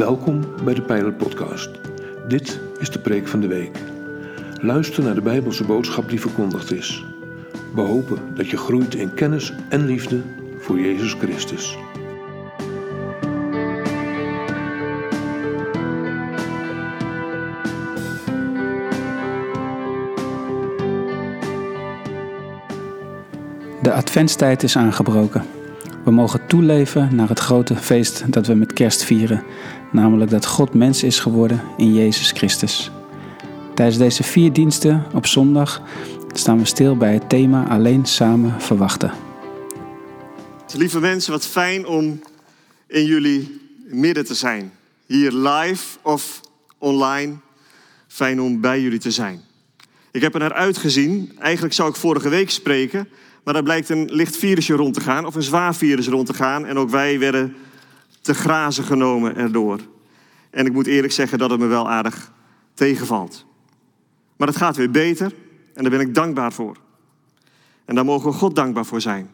Welkom bij de Pijler Podcast. Dit is de preek van de week. Luister naar de Bijbelse boodschap die verkondigd is. We hopen dat je groeit in kennis en liefde voor Jezus Christus. De adventstijd is aangebroken. We mogen toeleven naar het grote feest dat we met kerst vieren, namelijk dat God mens is geworden in Jezus Christus. Tijdens deze vier diensten op zondag staan we stil bij het thema alleen samen verwachten. Lieve mensen, wat fijn om in jullie midden te zijn. Hier live of online. Fijn om bij jullie te zijn. Ik heb er naar uitgezien. Eigenlijk zou ik vorige week spreken. Maar er blijkt een licht virusje rond te gaan. Of een zwaar virus rond te gaan. En ook wij werden te grazen genomen erdoor. En ik moet eerlijk zeggen dat het me wel aardig tegenvalt. Maar het gaat weer beter. En daar ben ik dankbaar voor. En daar mogen we God dankbaar voor zijn.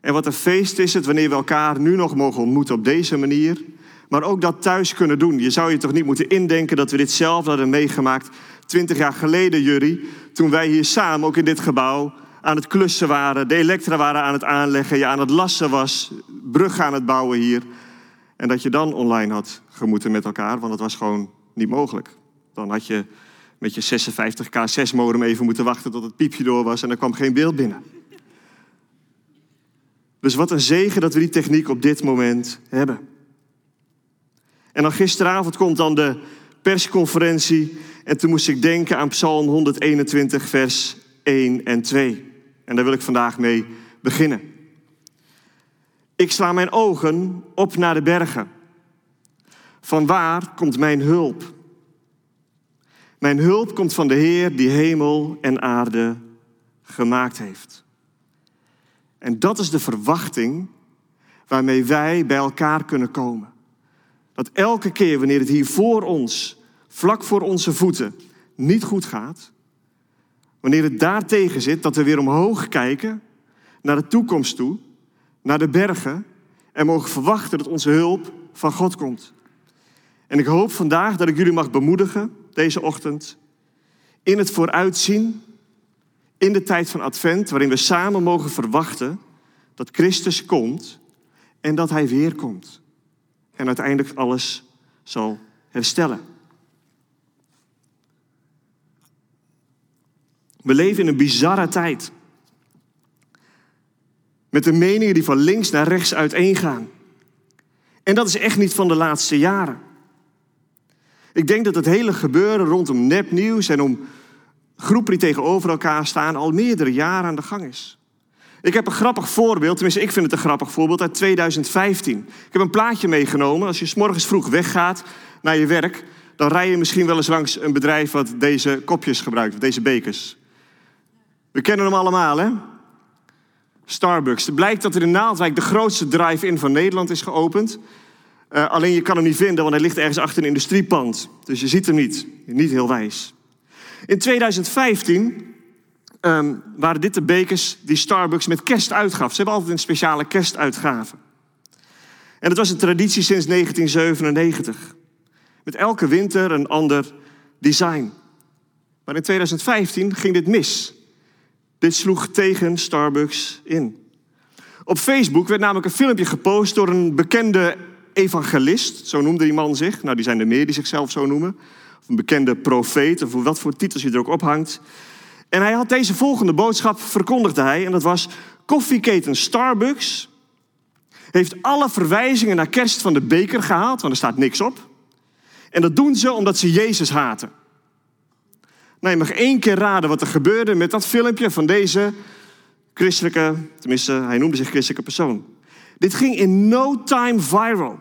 En wat een feest is het wanneer we elkaar nu nog mogen ontmoeten op deze manier. Maar ook dat thuis kunnen doen. Je zou je toch niet moeten indenken dat we dit zelf hadden meegemaakt. Twintig jaar geleden, Jury. Toen wij hier samen, ook in dit gebouw, aan het klussen waren. De elektra waren aan het aanleggen. Je aan het lassen was. Brug aan het bouwen hier. En dat je dan online had gemoeten met elkaar. Want het was gewoon niet mogelijk. Dan had je met je 56k6 modem even moeten wachten tot het piepje door was. En er kwam geen beeld binnen. Dus wat een zegen dat we die techniek op dit moment hebben. En dan gisteravond komt dan de persconferentie. En toen moest ik denken aan Psalm 121, vers 1 en 2. En daar wil ik vandaag mee beginnen. Ik sla mijn ogen op naar de bergen. Van waar komt mijn hulp? Mijn hulp komt van de Heer die hemel en aarde gemaakt heeft. En dat is de verwachting waarmee wij bij elkaar kunnen komen. Dat elke keer wanneer het hier voor ons, vlak voor onze voeten, niet goed gaat, wanneer het daar tegen zit, dat we weer omhoog kijken naar de toekomst toe, naar de bergen en mogen verwachten dat onze hulp van God komt. En ik hoop vandaag dat ik jullie mag bemoedigen deze ochtend in het vooruitzien in de tijd van Advent, waarin we samen mogen verwachten dat Christus komt en dat Hij weer komt. En uiteindelijk alles zal herstellen. We leven in een bizarre tijd. Met de meningen die van links naar rechts uiteengaan. En dat is echt niet van de laatste jaren. Ik denk dat het hele gebeuren rondom nepnieuws en om groepen die tegenover elkaar staan al meerdere jaren aan de gang is. Ik heb een grappig voorbeeld, tenminste ik vind het een grappig voorbeeld, uit 2015. Ik heb een plaatje meegenomen. Als je s morgens vroeg weggaat naar je werk, dan rij je misschien wel eens langs een bedrijf wat deze kopjes gebruikt, deze bekers. We kennen hem allemaal, hè? Starbucks. Het blijkt dat er in Naaldwijk de grootste drive-in van Nederland is geopend. Uh, alleen je kan hem niet vinden, want hij ligt ergens achter een industriepand. Dus je ziet hem niet. Niet heel wijs. In 2015 um, waren dit de bekers die Starbucks met kerst uitgaf. Ze hebben altijd een speciale kerstuitgave. En dat was een traditie sinds 1997. Met elke winter een ander design. Maar in 2015 ging dit mis. Dit sloeg tegen Starbucks in. Op Facebook werd namelijk een filmpje gepost door een bekende evangelist, zo noemde die man zich. Nou, die zijn er meer die zichzelf zo noemen. Of een bekende profeet, of wat voor titels je er ook ophangt. En hij had deze volgende boodschap, verkondigde hij, en dat was... Koffieketen Starbucks heeft alle verwijzingen naar kerst van de beker gehaald, want er staat niks op. En dat doen ze omdat ze Jezus haten. Nou, je mag één keer raden wat er gebeurde met dat filmpje van deze christelijke, tenminste, hij noemde zich christelijke persoon. Dit ging in no time viral.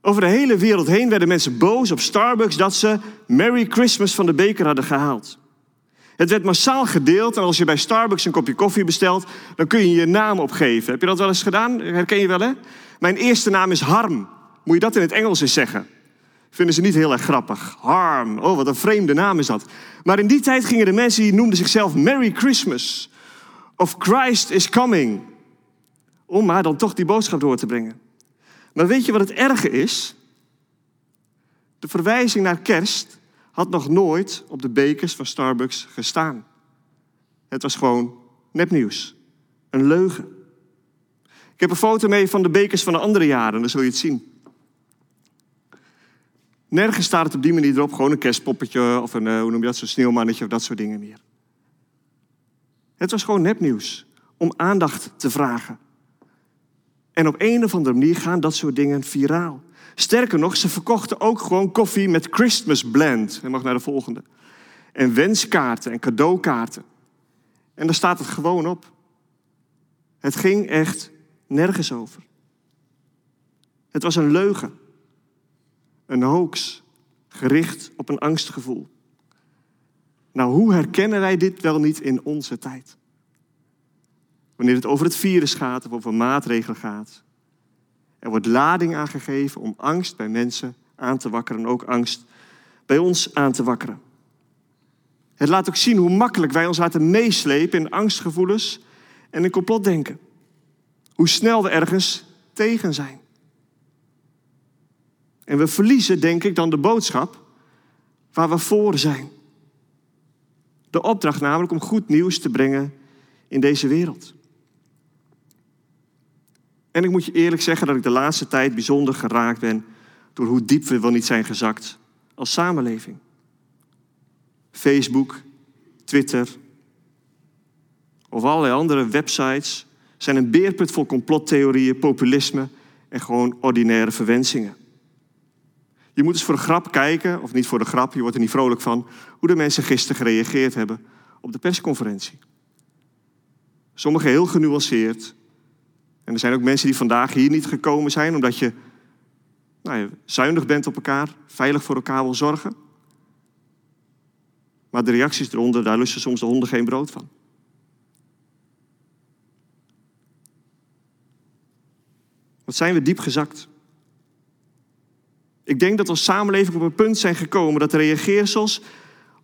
Over de hele wereld heen werden mensen boos op Starbucks dat ze Merry Christmas van de beker hadden gehaald. Het werd massaal gedeeld en als je bij Starbucks een kopje koffie bestelt, dan kun je je naam opgeven. Heb je dat wel eens gedaan? Herken je wel, hè? Mijn eerste naam is Harm. Moet je dat in het Engels eens zeggen? Vinden ze niet heel erg grappig. Harm. Oh, wat een vreemde naam is dat. Maar in die tijd gingen de mensen die noemden zichzelf Merry Christmas. Of Christ is coming. Om maar dan toch die boodschap door te brengen. Maar weet je wat het erge is? De verwijzing naar kerst had nog nooit op de bekers van Starbucks gestaan. Het was gewoon nepnieuws. Een leugen. Ik heb een foto mee van de bekers van de andere jaren, dan zul je het zien. Nergens staat het op die manier erop, gewoon een kerstpoppetje of een, eh, hoe noem je dat, zo'n sneeuwmannetje of dat soort dingen meer. Het was gewoon nepnieuws om aandacht te vragen. En op een of andere manier gaan dat soort dingen viraal. Sterker nog, ze verkochten ook gewoon koffie met Christmas blend. Je mag naar de volgende. En wenskaarten en cadeaukaarten. En daar staat het gewoon op. Het ging echt nergens over. Het was een leugen. Een hoax. Gericht op een angstgevoel. Nou, hoe herkennen wij dit wel niet in onze tijd? Wanneer het over het virus gaat of over maatregelen gaat. Er wordt lading aangegeven om angst bij mensen aan te wakkeren en ook angst bij ons aan te wakkeren. Het laat ook zien hoe makkelijk wij ons laten meeslepen in angstgevoelens en in complotdenken. Hoe snel we ergens tegen zijn. En we verliezen, denk ik, dan de boodschap waar we voor zijn. De opdracht namelijk om goed nieuws te brengen in deze wereld. En ik moet je eerlijk zeggen dat ik de laatste tijd bijzonder geraakt ben door hoe diep we wel niet zijn gezakt als samenleving. Facebook, Twitter of allerlei andere websites zijn een beerput vol complottheorieën, populisme en gewoon ordinaire verwensingen. Je moet eens voor de grap kijken, of niet voor de grap, je wordt er niet vrolijk van, hoe de mensen gisteren gereageerd hebben op de persconferentie. Sommigen heel genuanceerd. En er zijn ook mensen die vandaag hier niet gekomen zijn omdat je nou, zuinig bent op elkaar, veilig voor elkaar wil zorgen. Maar de reacties eronder, daar lusten soms de honden geen brood van. Wat zijn we diep gezakt? Ik denk dat we als samenleving op een punt zijn gekomen dat de reageersels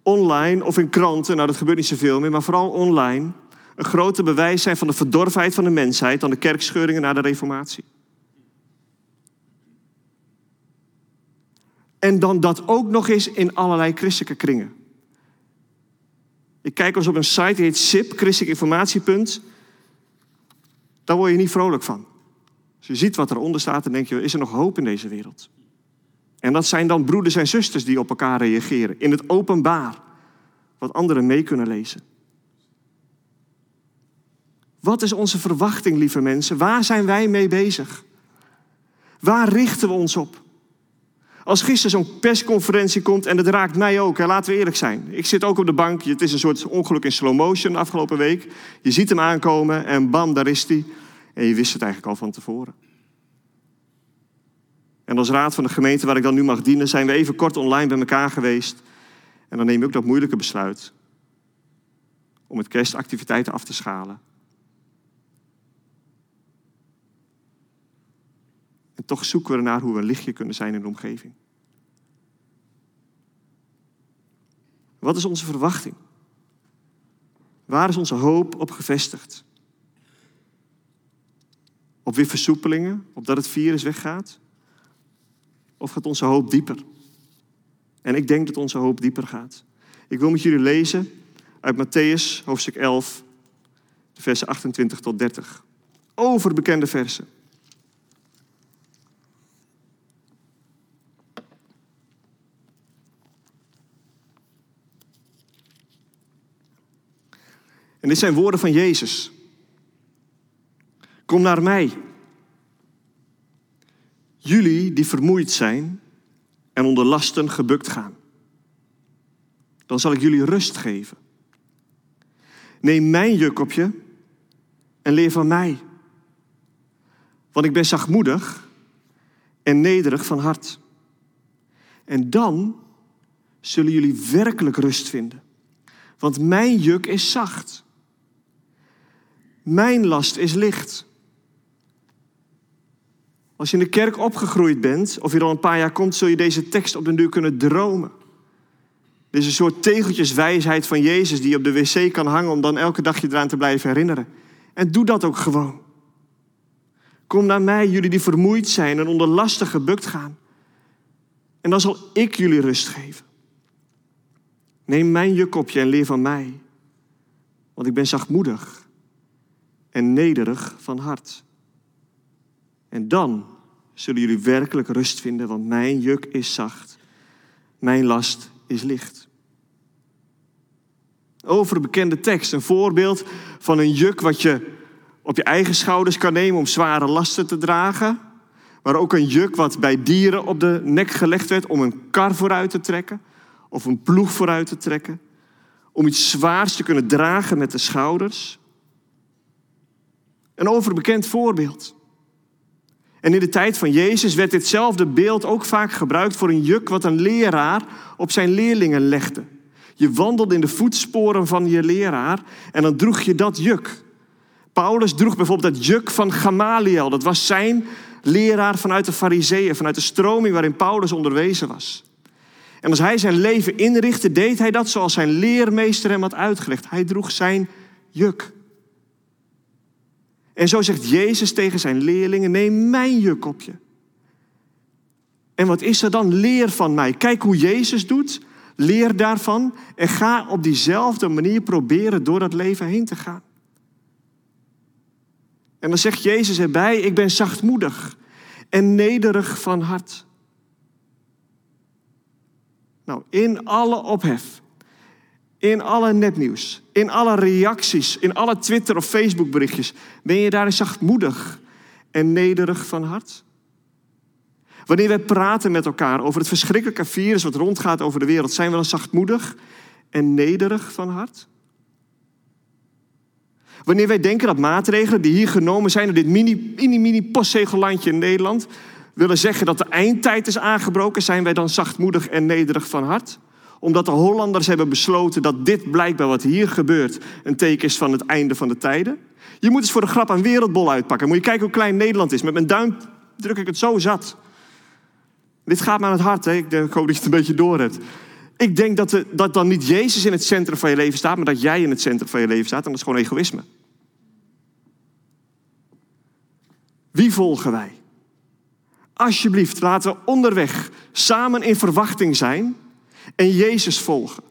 online of in kranten, nou dat gebeurt niet zoveel meer, maar vooral online, een groter bewijs zijn van de verdorvenheid van de mensheid dan de kerkscheuringen na de Reformatie. En dan dat ook nog eens in allerlei christelijke kringen. Ik kijk eens op een site die heet SIP, Christelijk Informatiepunt. Daar word je niet vrolijk van. Als je ziet wat eronder staat, dan denk je, is er nog hoop in deze wereld? En dat zijn dan broeders en zusters die op elkaar reageren. In het openbaar. Wat anderen mee kunnen lezen. Wat is onze verwachting, lieve mensen? Waar zijn wij mee bezig? Waar richten we ons op? Als gisteren zo'n persconferentie komt, en dat raakt mij ook, hè, laten we eerlijk zijn. Ik zit ook op de bank, het is een soort ongeluk in slow motion afgelopen week. Je ziet hem aankomen en bam, daar is hij. En je wist het eigenlijk al van tevoren. En als raad van de gemeente waar ik dan nu mag dienen, zijn we even kort online bij elkaar geweest. En dan neem ik ook dat moeilijke besluit om het kerstactiviteiten af te schalen. En toch zoeken we ernaar hoe we een lichtje kunnen zijn in de omgeving. Wat is onze verwachting? Waar is onze hoop op gevestigd? Op weer versoepelingen, op dat het virus weggaat? Of gaat onze hoop dieper? En ik denk dat onze hoop dieper gaat. Ik wil met jullie lezen uit Matthäus, hoofdstuk 11, versen 28 tot 30. Overbekende versen. En dit zijn woorden van Jezus. Kom naar mij. Die vermoeid zijn en onder lasten gebukt gaan. Dan zal ik jullie rust geven. Neem mijn juk op je en leer van mij. Want ik ben zachtmoedig en nederig van hart. En dan zullen jullie werkelijk rust vinden. Want mijn juk is zacht. Mijn last is licht. Als je in de kerk opgegroeid bent, of je al een paar jaar komt, zul je deze tekst op den duur kunnen dromen. Dit is een soort tegeltjeswijsheid van Jezus die je op de wc kan hangen om dan elke dag je eraan te blijven herinneren. En doe dat ook gewoon. Kom naar mij, jullie die vermoeid zijn en onder lasten gebukt gaan. En dan zal ik jullie rust geven. Neem mijn juk op je en leer van mij. Want ik ben zachtmoedig en nederig van hart. En dan zullen jullie werkelijk rust vinden, want mijn juk is zacht. Mijn last is licht. Over een bekende tekst, een voorbeeld van een juk wat je op je eigen schouders kan nemen om zware lasten te dragen. Maar ook een juk wat bij dieren op de nek gelegd werd om een kar vooruit te trekken of een ploeg vooruit te trekken. Om iets zwaars te kunnen dragen met de schouders. Een overbekend voorbeeld. En in de tijd van Jezus werd ditzelfde beeld ook vaak gebruikt voor een juk wat een leraar op zijn leerlingen legde. Je wandelde in de voetsporen van je leraar en dan droeg je dat juk. Paulus droeg bijvoorbeeld dat juk van Gamaliel. Dat was zijn leraar vanuit de Fariseeën, vanuit de stroming waarin Paulus onderwezen was. En als hij zijn leven inrichtte, deed hij dat zoals zijn leermeester hem had uitgelegd. Hij droeg zijn juk. En zo zegt Jezus tegen zijn leerlingen: Neem mijn juk op je. En wat is er dan? Leer van mij. Kijk hoe Jezus doet. Leer daarvan en ga op diezelfde manier proberen door dat leven heen te gaan. En dan zegt Jezus erbij, ik ben zachtmoedig en nederig van hart. Nou, in alle ophef, in alle nepnieuws, in alle reacties, in alle Twitter of Facebook berichtjes, ben je daar zachtmoedig en nederig van hart? Wanneer wij praten met elkaar over het verschrikkelijke virus wat rondgaat over de wereld, zijn we dan zachtmoedig en nederig van hart? Wanneer wij denken dat maatregelen die hier genomen zijn in dit mini, mini, mini postzegellandje in Nederland willen zeggen dat de eindtijd is aangebroken, zijn wij dan zachtmoedig en nederig van hart? Omdat de Hollanders hebben besloten dat dit blijkbaar wat hier gebeurt een teken is van het einde van de tijden? Je moet eens voor de grap een wereldbol uitpakken. Moet je kijken hoe klein Nederland is. Met mijn duim druk ik het zo zat. Dit gaat me aan het hart. Hè? Ik hoop dat je het een beetje door hebt. Ik denk dat, de, dat dan niet Jezus in het centrum van je leven staat, maar dat jij in het centrum van je leven staat. En dat is gewoon egoïsme. Wie volgen wij? Alsjeblieft, laten we onderweg samen in verwachting zijn en Jezus volgen.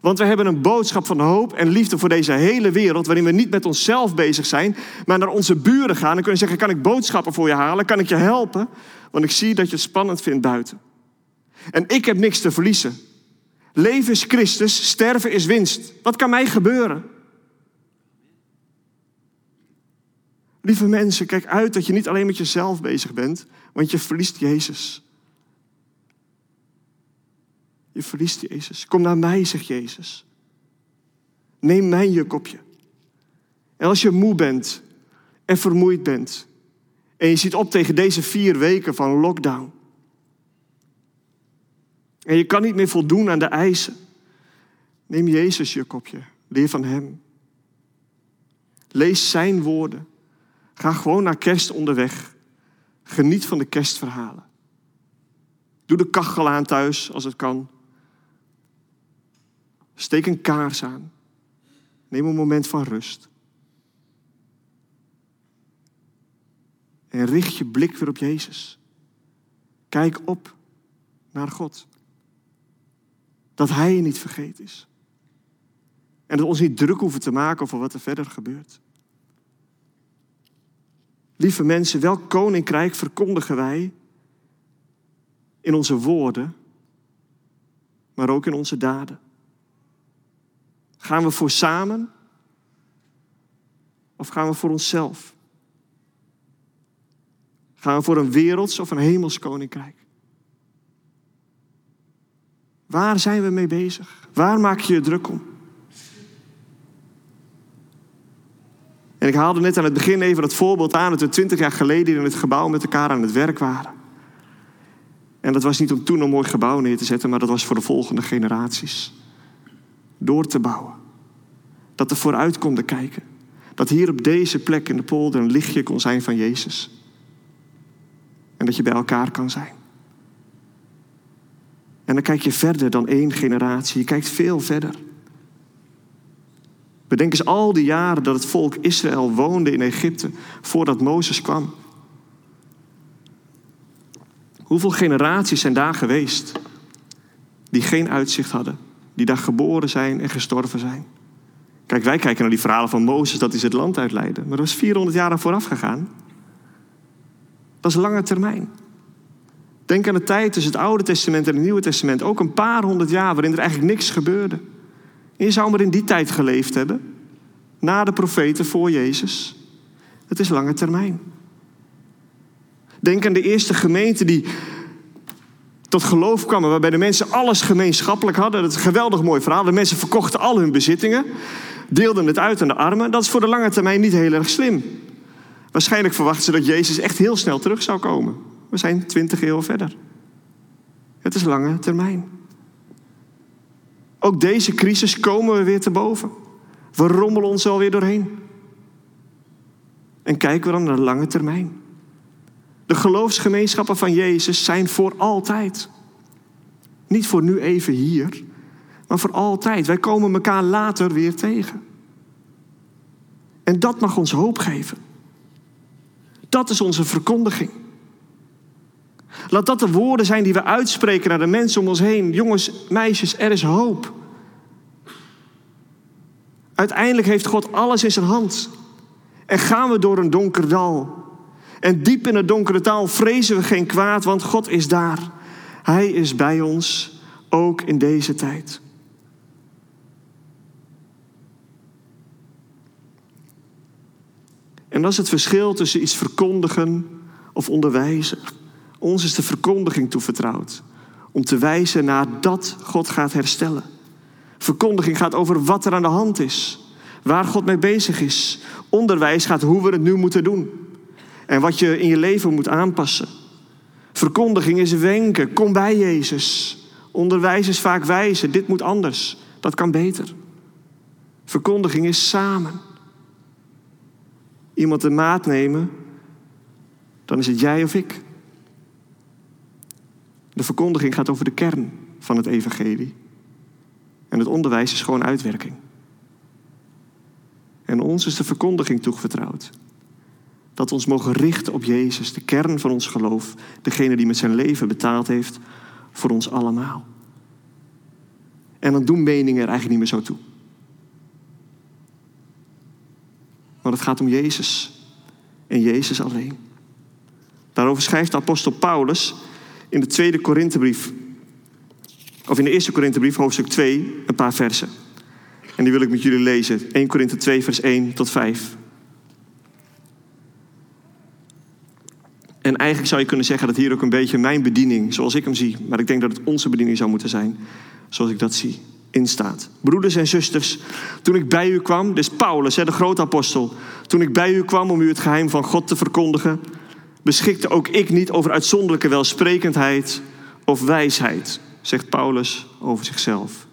Want we hebben een boodschap van hoop en liefde voor deze hele wereld, waarin we niet met onszelf bezig zijn, maar naar onze buren gaan en kunnen zeggen: Kan ik boodschappen voor je halen? Kan ik je helpen? Want ik zie dat je het spannend vindt buiten. En ik heb niks te verliezen. Leven is Christus, sterven is winst. Wat kan mij gebeuren? Lieve mensen, kijk uit dat je niet alleen met jezelf bezig bent, want je verliest Jezus. Je verliest Jezus. Kom naar mij, zegt Jezus. Neem mijn je. En als je moe bent en vermoeid bent en je ziet op tegen deze vier weken van lockdown en je kan niet meer voldoen aan de eisen, neem Jezus je. Leer van Hem. Lees Zijn woorden. Ga gewoon naar kerst onderweg. Geniet van de kerstverhalen. Doe de kachel aan thuis als het kan. Steek een kaars aan. Neem een moment van rust. En richt je blik weer op Jezus. Kijk op naar God. Dat Hij je niet vergeten is. En dat we ons niet druk hoeven te maken over wat er verder gebeurt. Lieve mensen, welk koninkrijk verkondigen wij in onze woorden, maar ook in onze daden? Gaan we voor samen of gaan we voor onszelf? Gaan we voor een werelds of een hemels koninkrijk? Waar zijn we mee bezig? Waar maak je je druk om? En ik haalde net aan het begin even dat voorbeeld aan dat we twintig jaar geleden in het gebouw met elkaar aan het werk waren. En dat was niet om toen een mooi gebouw neer te zetten, maar dat was voor de volgende generaties. Door te bouwen. Dat er vooruit konden kijken. Dat hier op deze plek in de polder een lichtje kon zijn van Jezus. En dat je bij elkaar kan zijn. En dan kijk je verder dan één generatie. Je kijkt veel verder. Bedenk eens al die jaren dat het volk Israël woonde in Egypte voordat Mozes kwam. Hoeveel generaties zijn daar geweest die geen uitzicht hadden, die daar geboren zijn en gestorven zijn? Kijk, wij kijken naar die verhalen van Mozes, dat is het land uitleiden. Maar dat was 400 jaar aan vooraf gegaan. Dat is lange termijn. Denk aan de tijd tussen het Oude Testament en het Nieuwe Testament. Ook een paar honderd jaar waarin er eigenlijk niks gebeurde. Je zou maar in die tijd geleefd hebben. Na de profeten, voor Jezus. Het is lange termijn. Denk aan de eerste gemeente die tot geloof kwamen, waarbij de mensen alles gemeenschappelijk hadden. Dat is een geweldig mooi verhaal. De mensen verkochten al hun bezittingen, deelden het uit aan de armen. Dat is voor de lange termijn niet heel erg slim. Waarschijnlijk verwachten ze dat Jezus echt heel snel terug zou komen. We zijn twintig eeuwen verder. Het is lange termijn. Ook deze crisis komen we weer te boven. We rommelen ons alweer doorheen. En kijken we dan naar de lange termijn. De geloofsgemeenschappen van Jezus zijn voor altijd. Niet voor nu even hier, maar voor altijd. Wij komen elkaar later weer tegen. En dat mag ons hoop geven. Dat is onze verkondiging. Laat dat de woorden zijn die we uitspreken naar de mensen om ons heen. Jongens, meisjes, er is hoop. Uiteindelijk heeft God alles in zijn hand. En gaan we door een donker dal. En diep in het donkere dal vrezen we geen kwaad, want God is daar. Hij is bij ons, ook in deze tijd. En dat is het verschil tussen iets verkondigen of onderwijzen. Ons is de verkondiging toevertrouwd. Om te wijzen naar dat God gaat herstellen. Verkondiging gaat over wat er aan de hand is. Waar God mee bezig is. Onderwijs gaat hoe we het nu moeten doen. En wat je in je leven moet aanpassen. Verkondiging is wenken. Kom bij Jezus. Onderwijs is vaak wijzen. Dit moet anders. Dat kan beter. Verkondiging is samen. Iemand de maat nemen. Dan is het jij of ik. De verkondiging gaat over de kern van het evangelie. En het onderwijs is gewoon uitwerking. En ons is de verkondiging toevertrouwd. Dat we ons mogen richten op Jezus, de kern van ons geloof. Degene die met zijn leven betaald heeft voor ons allemaal. En dan doen meningen er eigenlijk niet meer zo toe. Maar het gaat om Jezus. En Jezus alleen. Daarover schrijft de apostel Paulus in de tweede Korinthebrief. Of in de eerste Korinthebrief, hoofdstuk 2, een paar versen. En die wil ik met jullie lezen. 1 Korinthe 2, vers 1 tot 5. En eigenlijk zou je kunnen zeggen dat hier ook een beetje mijn bediening, zoals ik hem zie, maar ik denk dat het onze bediening zou moeten zijn, zoals ik dat zie, instaat. Broeders en zusters, toen ik bij u kwam, dus Paulus, de grote apostel, toen ik bij u kwam om u het geheim van God te verkondigen, beschikte ook ik niet over uitzonderlijke welsprekendheid of wijsheid, zegt Paulus over zichzelf.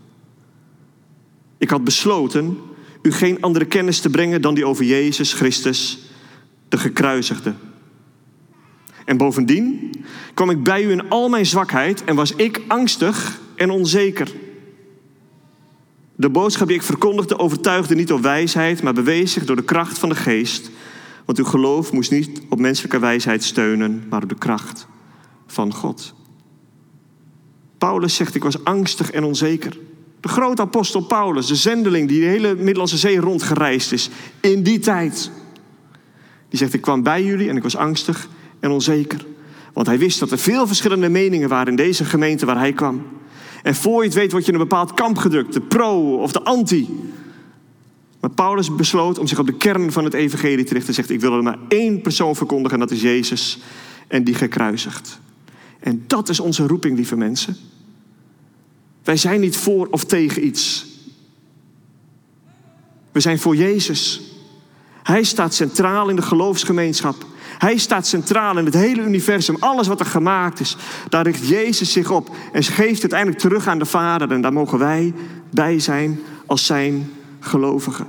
Ik had besloten u geen andere kennis te brengen dan die over Jezus Christus, de gekruisigde. En bovendien kwam ik bij u in al mijn zwakheid en was ik angstig en onzeker. De boodschap die ik verkondigde overtuigde niet door wijsheid, maar bewees zich door de kracht van de geest. Want uw geloof moest niet op menselijke wijsheid steunen, maar op de kracht van God. Paulus zegt, ik was angstig en onzeker. De grote apostel Paulus, de zendeling die de hele Middellandse Zee rondgereisd is in die tijd. Die zegt, ik kwam bij jullie en ik was angstig en onzeker. Want hij wist dat er veel verschillende meningen waren in deze gemeente waar hij kwam. En voor je het weet word je in een bepaald kamp gedrukt, de pro of de anti. Maar Paulus besloot om zich op de kern van het evangelie te richten. Hij zegt, ik wil er maar één persoon verkondigen en dat is Jezus en die gekruisigd. En dat is onze roeping, lieve mensen. Wij zijn niet voor of tegen iets. We zijn voor Jezus. Hij staat centraal in de geloofsgemeenschap. Hij staat centraal in het hele universum. Alles wat er gemaakt is, daar richt Jezus zich op en geeft uiteindelijk terug aan de Vader. En daar mogen wij bij zijn als zijn gelovigen.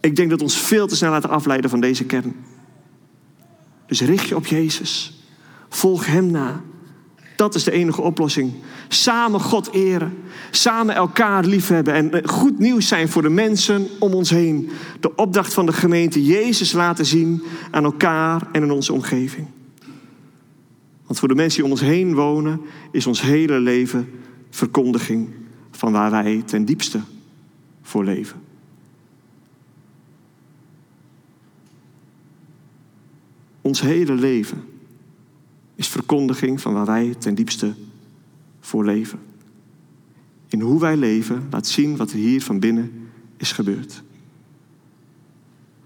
Ik denk dat ons veel te snel laten afleiden van deze kern. Dus richt je op Jezus. Volg Hem na. Dat is de enige oplossing. Samen God eren. Samen elkaar liefhebben. En goed nieuws zijn voor de mensen om ons heen. De opdracht van de gemeente Jezus laten zien aan elkaar en in onze omgeving. Want voor de mensen die om ons heen wonen, is ons hele leven verkondiging van waar wij ten diepste voor leven. Ons hele leven is verkondiging van waar wij ten diepste voor leven. In hoe wij leven laat zien wat er hier van binnen is gebeurd.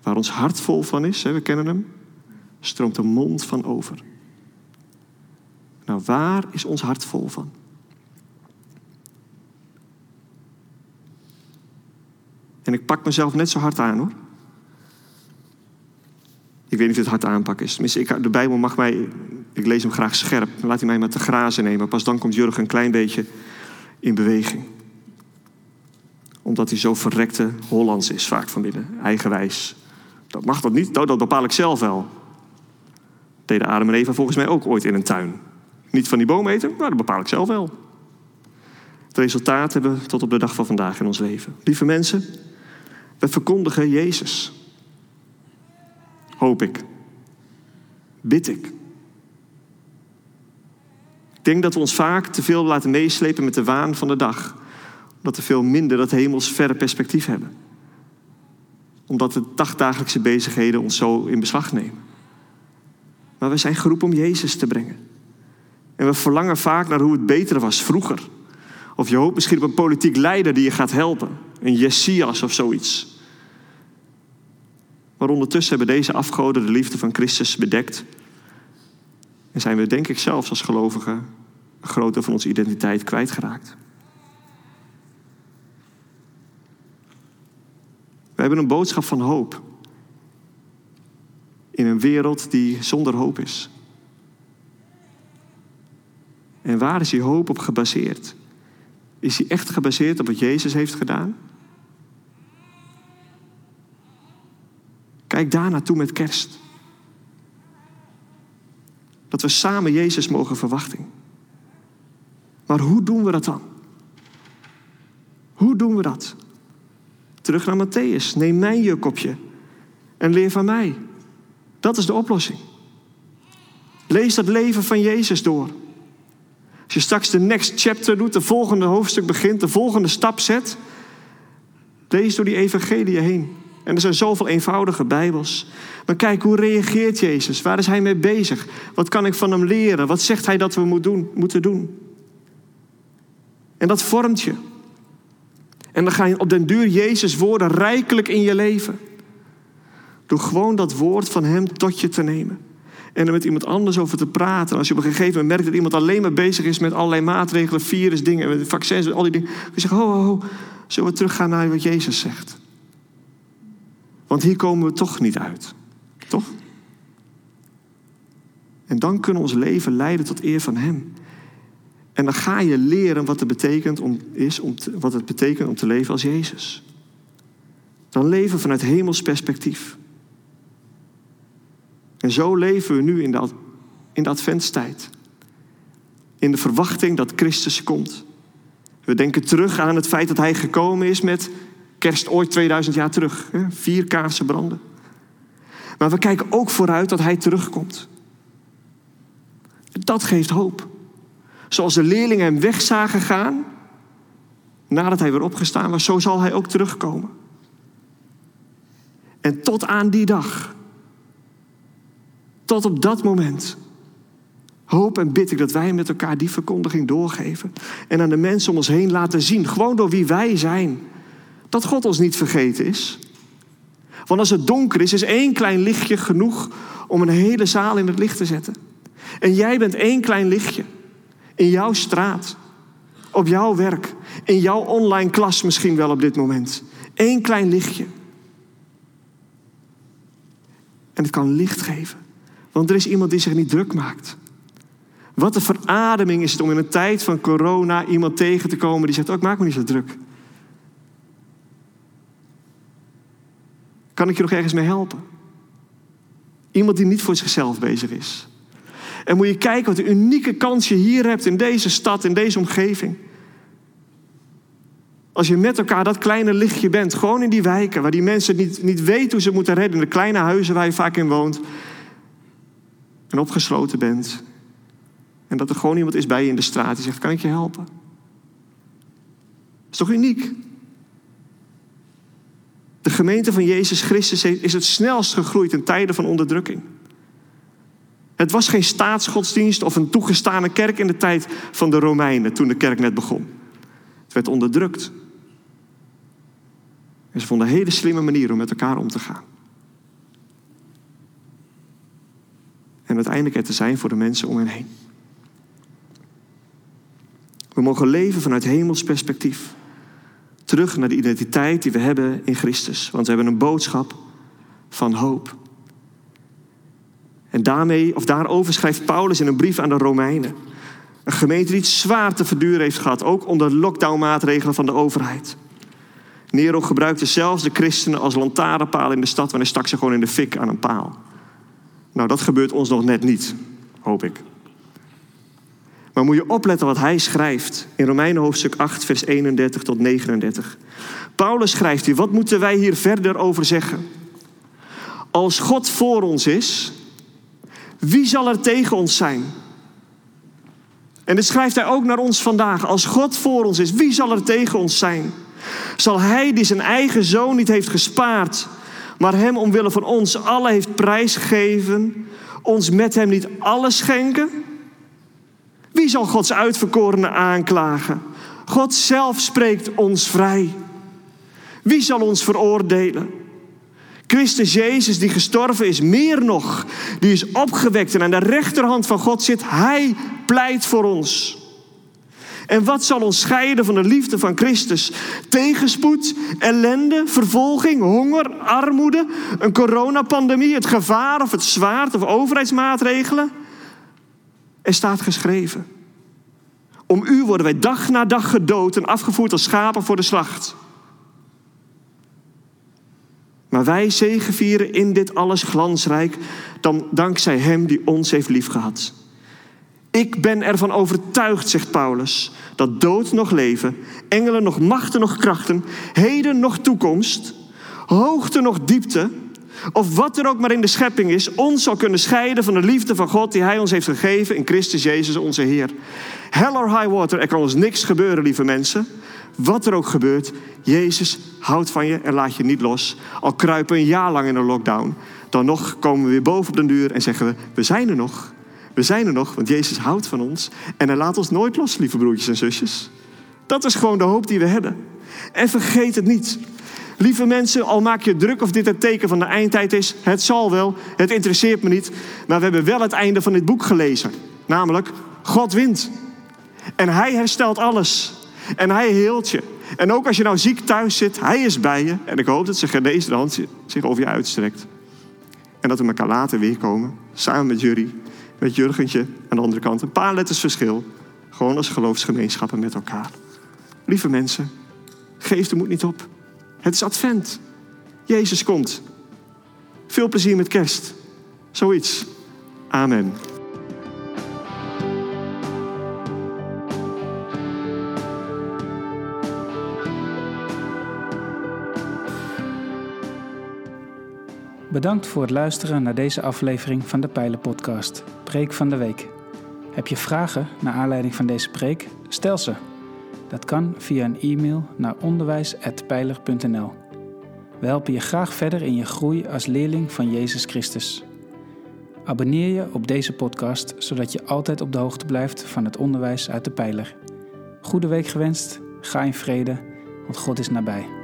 Waar ons hart vol van is, we kennen hem, stroomt de mond van over. Nou, waar is ons hart vol van? En ik pak mezelf net zo hard aan hoor. Ik weet niet of het hard aanpakken is. Tenminste, de Bijbel mag mij, ik lees hem graag scherp. Laat hij mij maar te grazen nemen. Pas dan komt Jurgen een klein beetje in beweging. Omdat hij zo verrekte Hollands is, vaak van binnen. Eigenwijs. Dat mag dat niet, dat bepaal ik zelf wel. Deden Adam en Eva volgens mij ook ooit in een tuin. Niet van die boom eten, maar dat bepaal ik zelf wel. Het resultaat hebben we tot op de dag van vandaag in ons leven. Lieve mensen, we verkondigen Jezus. Hoop ik. Bid ik. Ik denk dat we ons vaak te veel laten meeslepen met de waan van de dag. Omdat we veel minder dat hemels verre perspectief hebben. Omdat de dagdagelijkse bezigheden ons zo in beslag nemen. Maar we zijn geroepen om Jezus te brengen. En we verlangen vaak naar hoe het beter was vroeger. Of je hoopt misschien op een politiek leider die je gaat helpen. Een Jessias of zoiets. Maar ondertussen hebben deze afgoden de liefde van Christus bedekt. En zijn we, denk ik zelfs als gelovigen, een grote van onze identiteit kwijtgeraakt. We hebben een boodschap van hoop. In een wereld die zonder hoop is. En waar is die hoop op gebaseerd? Is die echt gebaseerd op wat Jezus heeft gedaan? Kijk daar naartoe met kerst. Dat we samen Jezus mogen verwachten. Maar hoe doen we dat dan? Hoe doen we dat? Terug naar Matthäus. Neem mijn juk op je en leer van mij. Dat is de oplossing. Lees dat leven van Jezus door. Als je straks de next chapter doet, de volgende hoofdstuk begint, de volgende stap zet, lees door die evangelie heen. En er zijn zoveel eenvoudige Bijbels. Maar kijk, hoe reageert Jezus? Waar is hij mee bezig? Wat kan ik van hem leren? Wat zegt hij dat we moeten doen? En dat vormt je. En dan ga je op den duur Jezus woorden rijkelijk in je leven. Door gewoon dat woord van hem tot je te nemen. En er met iemand anders over te praten. Als je op een gegeven moment merkt dat iemand alleen maar bezig is met allerlei maatregelen, virusdingen, vaccins, al die dingen. Dan je zeggen, ho, ho, ho, zullen we teruggaan naar wat Jezus zegt? Want hier komen we toch niet uit. Toch? En dan kunnen ons leven leiden tot eer van Hem. En dan ga je leren wat het betekent om, is om wat het betekent om te leven als Jezus. Dan leven vanuit hemels perspectief. En zo leven we nu in de, in de adventstijd. In de verwachting dat Christus komt. We denken terug aan het feit dat Hij gekomen is met kerst ooit 2000 jaar terug. Hè? Vier kaarsen branden. Maar we kijken ook vooruit dat Hij terugkomt. Dat geeft hoop. Zoals de leerlingen hem weg zagen gaan, nadat hij weer opgestaan was, zo zal hij ook terugkomen. En tot aan die dag, tot op dat moment, hoop en bid ik dat wij met elkaar die verkondiging doorgeven. En aan de mensen om ons heen laten zien, gewoon door wie wij zijn, dat God ons niet vergeten is. Want als het donker is, is één klein lichtje genoeg om een hele zaal in het licht te zetten. En jij bent één klein lichtje in jouw straat, op jouw werk, in jouw online klas misschien wel op dit moment. Eén klein lichtje. En het kan licht geven. Want er is iemand die zich niet druk maakt. Wat een verademing is het om in een tijd van corona iemand tegen te komen die zegt: Oh, ik maak me niet zo druk. Kan ik je nog ergens mee helpen? Iemand die niet voor zichzelf bezig is. En moet je kijken wat een unieke kans je hier hebt in deze stad, in deze omgeving. Als je met elkaar dat kleine lichtje bent, gewoon in die wijken waar die mensen niet, niet weten hoe ze moeten redden, de kleine huizen waar je vaak in woont, en opgesloten bent. En dat er gewoon iemand is bij je in de straat die zegt: Kan ik je helpen? Dat is toch uniek? De gemeente van Jezus Christus is het snelst gegroeid in tijden van onderdrukking. Het was geen staatsgodsdienst of een toegestane kerk in de tijd van de Romeinen toen de kerk net begon. Het werd onderdrukt. En ze vonden een hele slimme manier om met elkaar om te gaan. En uiteindelijk er te zijn voor de mensen om hen heen. We mogen leven vanuit hemels perspectief. Terug naar de identiteit die we hebben in Christus. Want we hebben een boodschap van hoop. En daarmee, of daarover schrijft Paulus in een brief aan de Romeinen. Een gemeente die het zwaar te verduren heeft gehad, ook onder lockdownmaatregelen van de overheid. Nero gebruikte zelfs de christenen als lantaarnpaal in de stad, want hij stak ze gewoon in de fik aan een paal. Nou, dat gebeurt ons nog net niet, hoop ik. Maar moet je opletten wat hij schrijft in Romeinen hoofdstuk 8, vers 31 tot 39. Paulus schrijft hier, wat moeten wij hier verder over zeggen? Als God voor ons is, wie zal er tegen ons zijn? En dit schrijft hij ook naar ons vandaag. Als God voor ons is, wie zal er tegen ons zijn? Zal hij die zijn eigen zoon niet heeft gespaard, maar hem omwille van ons allen heeft prijsgegeven, ons met hem niet alles schenken? Wie zal Gods uitverkorenen aanklagen? God zelf spreekt ons vrij. Wie zal ons veroordelen? Christus Jezus, die gestorven is, meer nog, die is opgewekt en aan de rechterhand van God zit, hij pleit voor ons. En wat zal ons scheiden van de liefde van Christus? Tegenspoed, ellende, vervolging, honger, armoede, een coronapandemie, het gevaar of het zwaard of overheidsmaatregelen? Er staat geschreven. Om u worden wij dag na dag gedood en afgevoerd als schapen voor de slacht. Maar wij zegevieren in dit alles glansrijk, dan dankzij Hem die ons heeft liefgehad. Ik ben ervan overtuigd, zegt Paulus, dat dood nog leven, engelen nog machten nog krachten, heden nog toekomst, hoogte nog diepte, of wat er ook maar in de schepping is, ons zal kunnen scheiden van de liefde van God die Hij ons heeft gegeven in Christus Jezus onze Heer. Hell or high water, er kan ons niks gebeuren, lieve mensen. Wat er ook gebeurt, Jezus houdt van je en laat je niet los. Al kruipen we een jaar lang in een lockdown, dan nog komen we weer boven op de duur en zeggen we, we zijn er nog. We zijn er nog, want Jezus houdt van ons en hij laat ons nooit los, lieve broertjes en zusjes. Dat is gewoon de hoop die we hebben. En vergeet het niet. Lieve mensen, al maak je druk of dit het teken van de eindtijd is, het zal wel, het interesseert me niet. Maar we hebben wel het einde van dit boek gelezen. Namelijk, God wint. En hij herstelt alles. En hij heelt je. En ook als je nou ziek thuis zit, hij is bij je. En ik hoop dat zijn genezende hand zich over je uitstrekt. En dat we elkaar later weer komen, samen met jullie, met Jurgentje aan de andere kant. Een paar letters verschil. Gewoon als geloofsgemeenschappen met elkaar. Lieve mensen, geef de moed niet op. Het is advent. Jezus komt. Veel plezier met kerst. Zoiets. Amen. Bedankt voor het luisteren naar deze aflevering van de Pijlen Podcast, Preek van de Week. Heb je vragen naar aanleiding van deze preek? Stel ze. Dat kan via een e-mail naar onderwijs.pijler.nl. We helpen je graag verder in je groei als leerling van Jezus Christus. Abonneer je op deze podcast, zodat je altijd op de hoogte blijft van het onderwijs uit de Pijler. Goede week gewenst, ga in vrede, want God is nabij.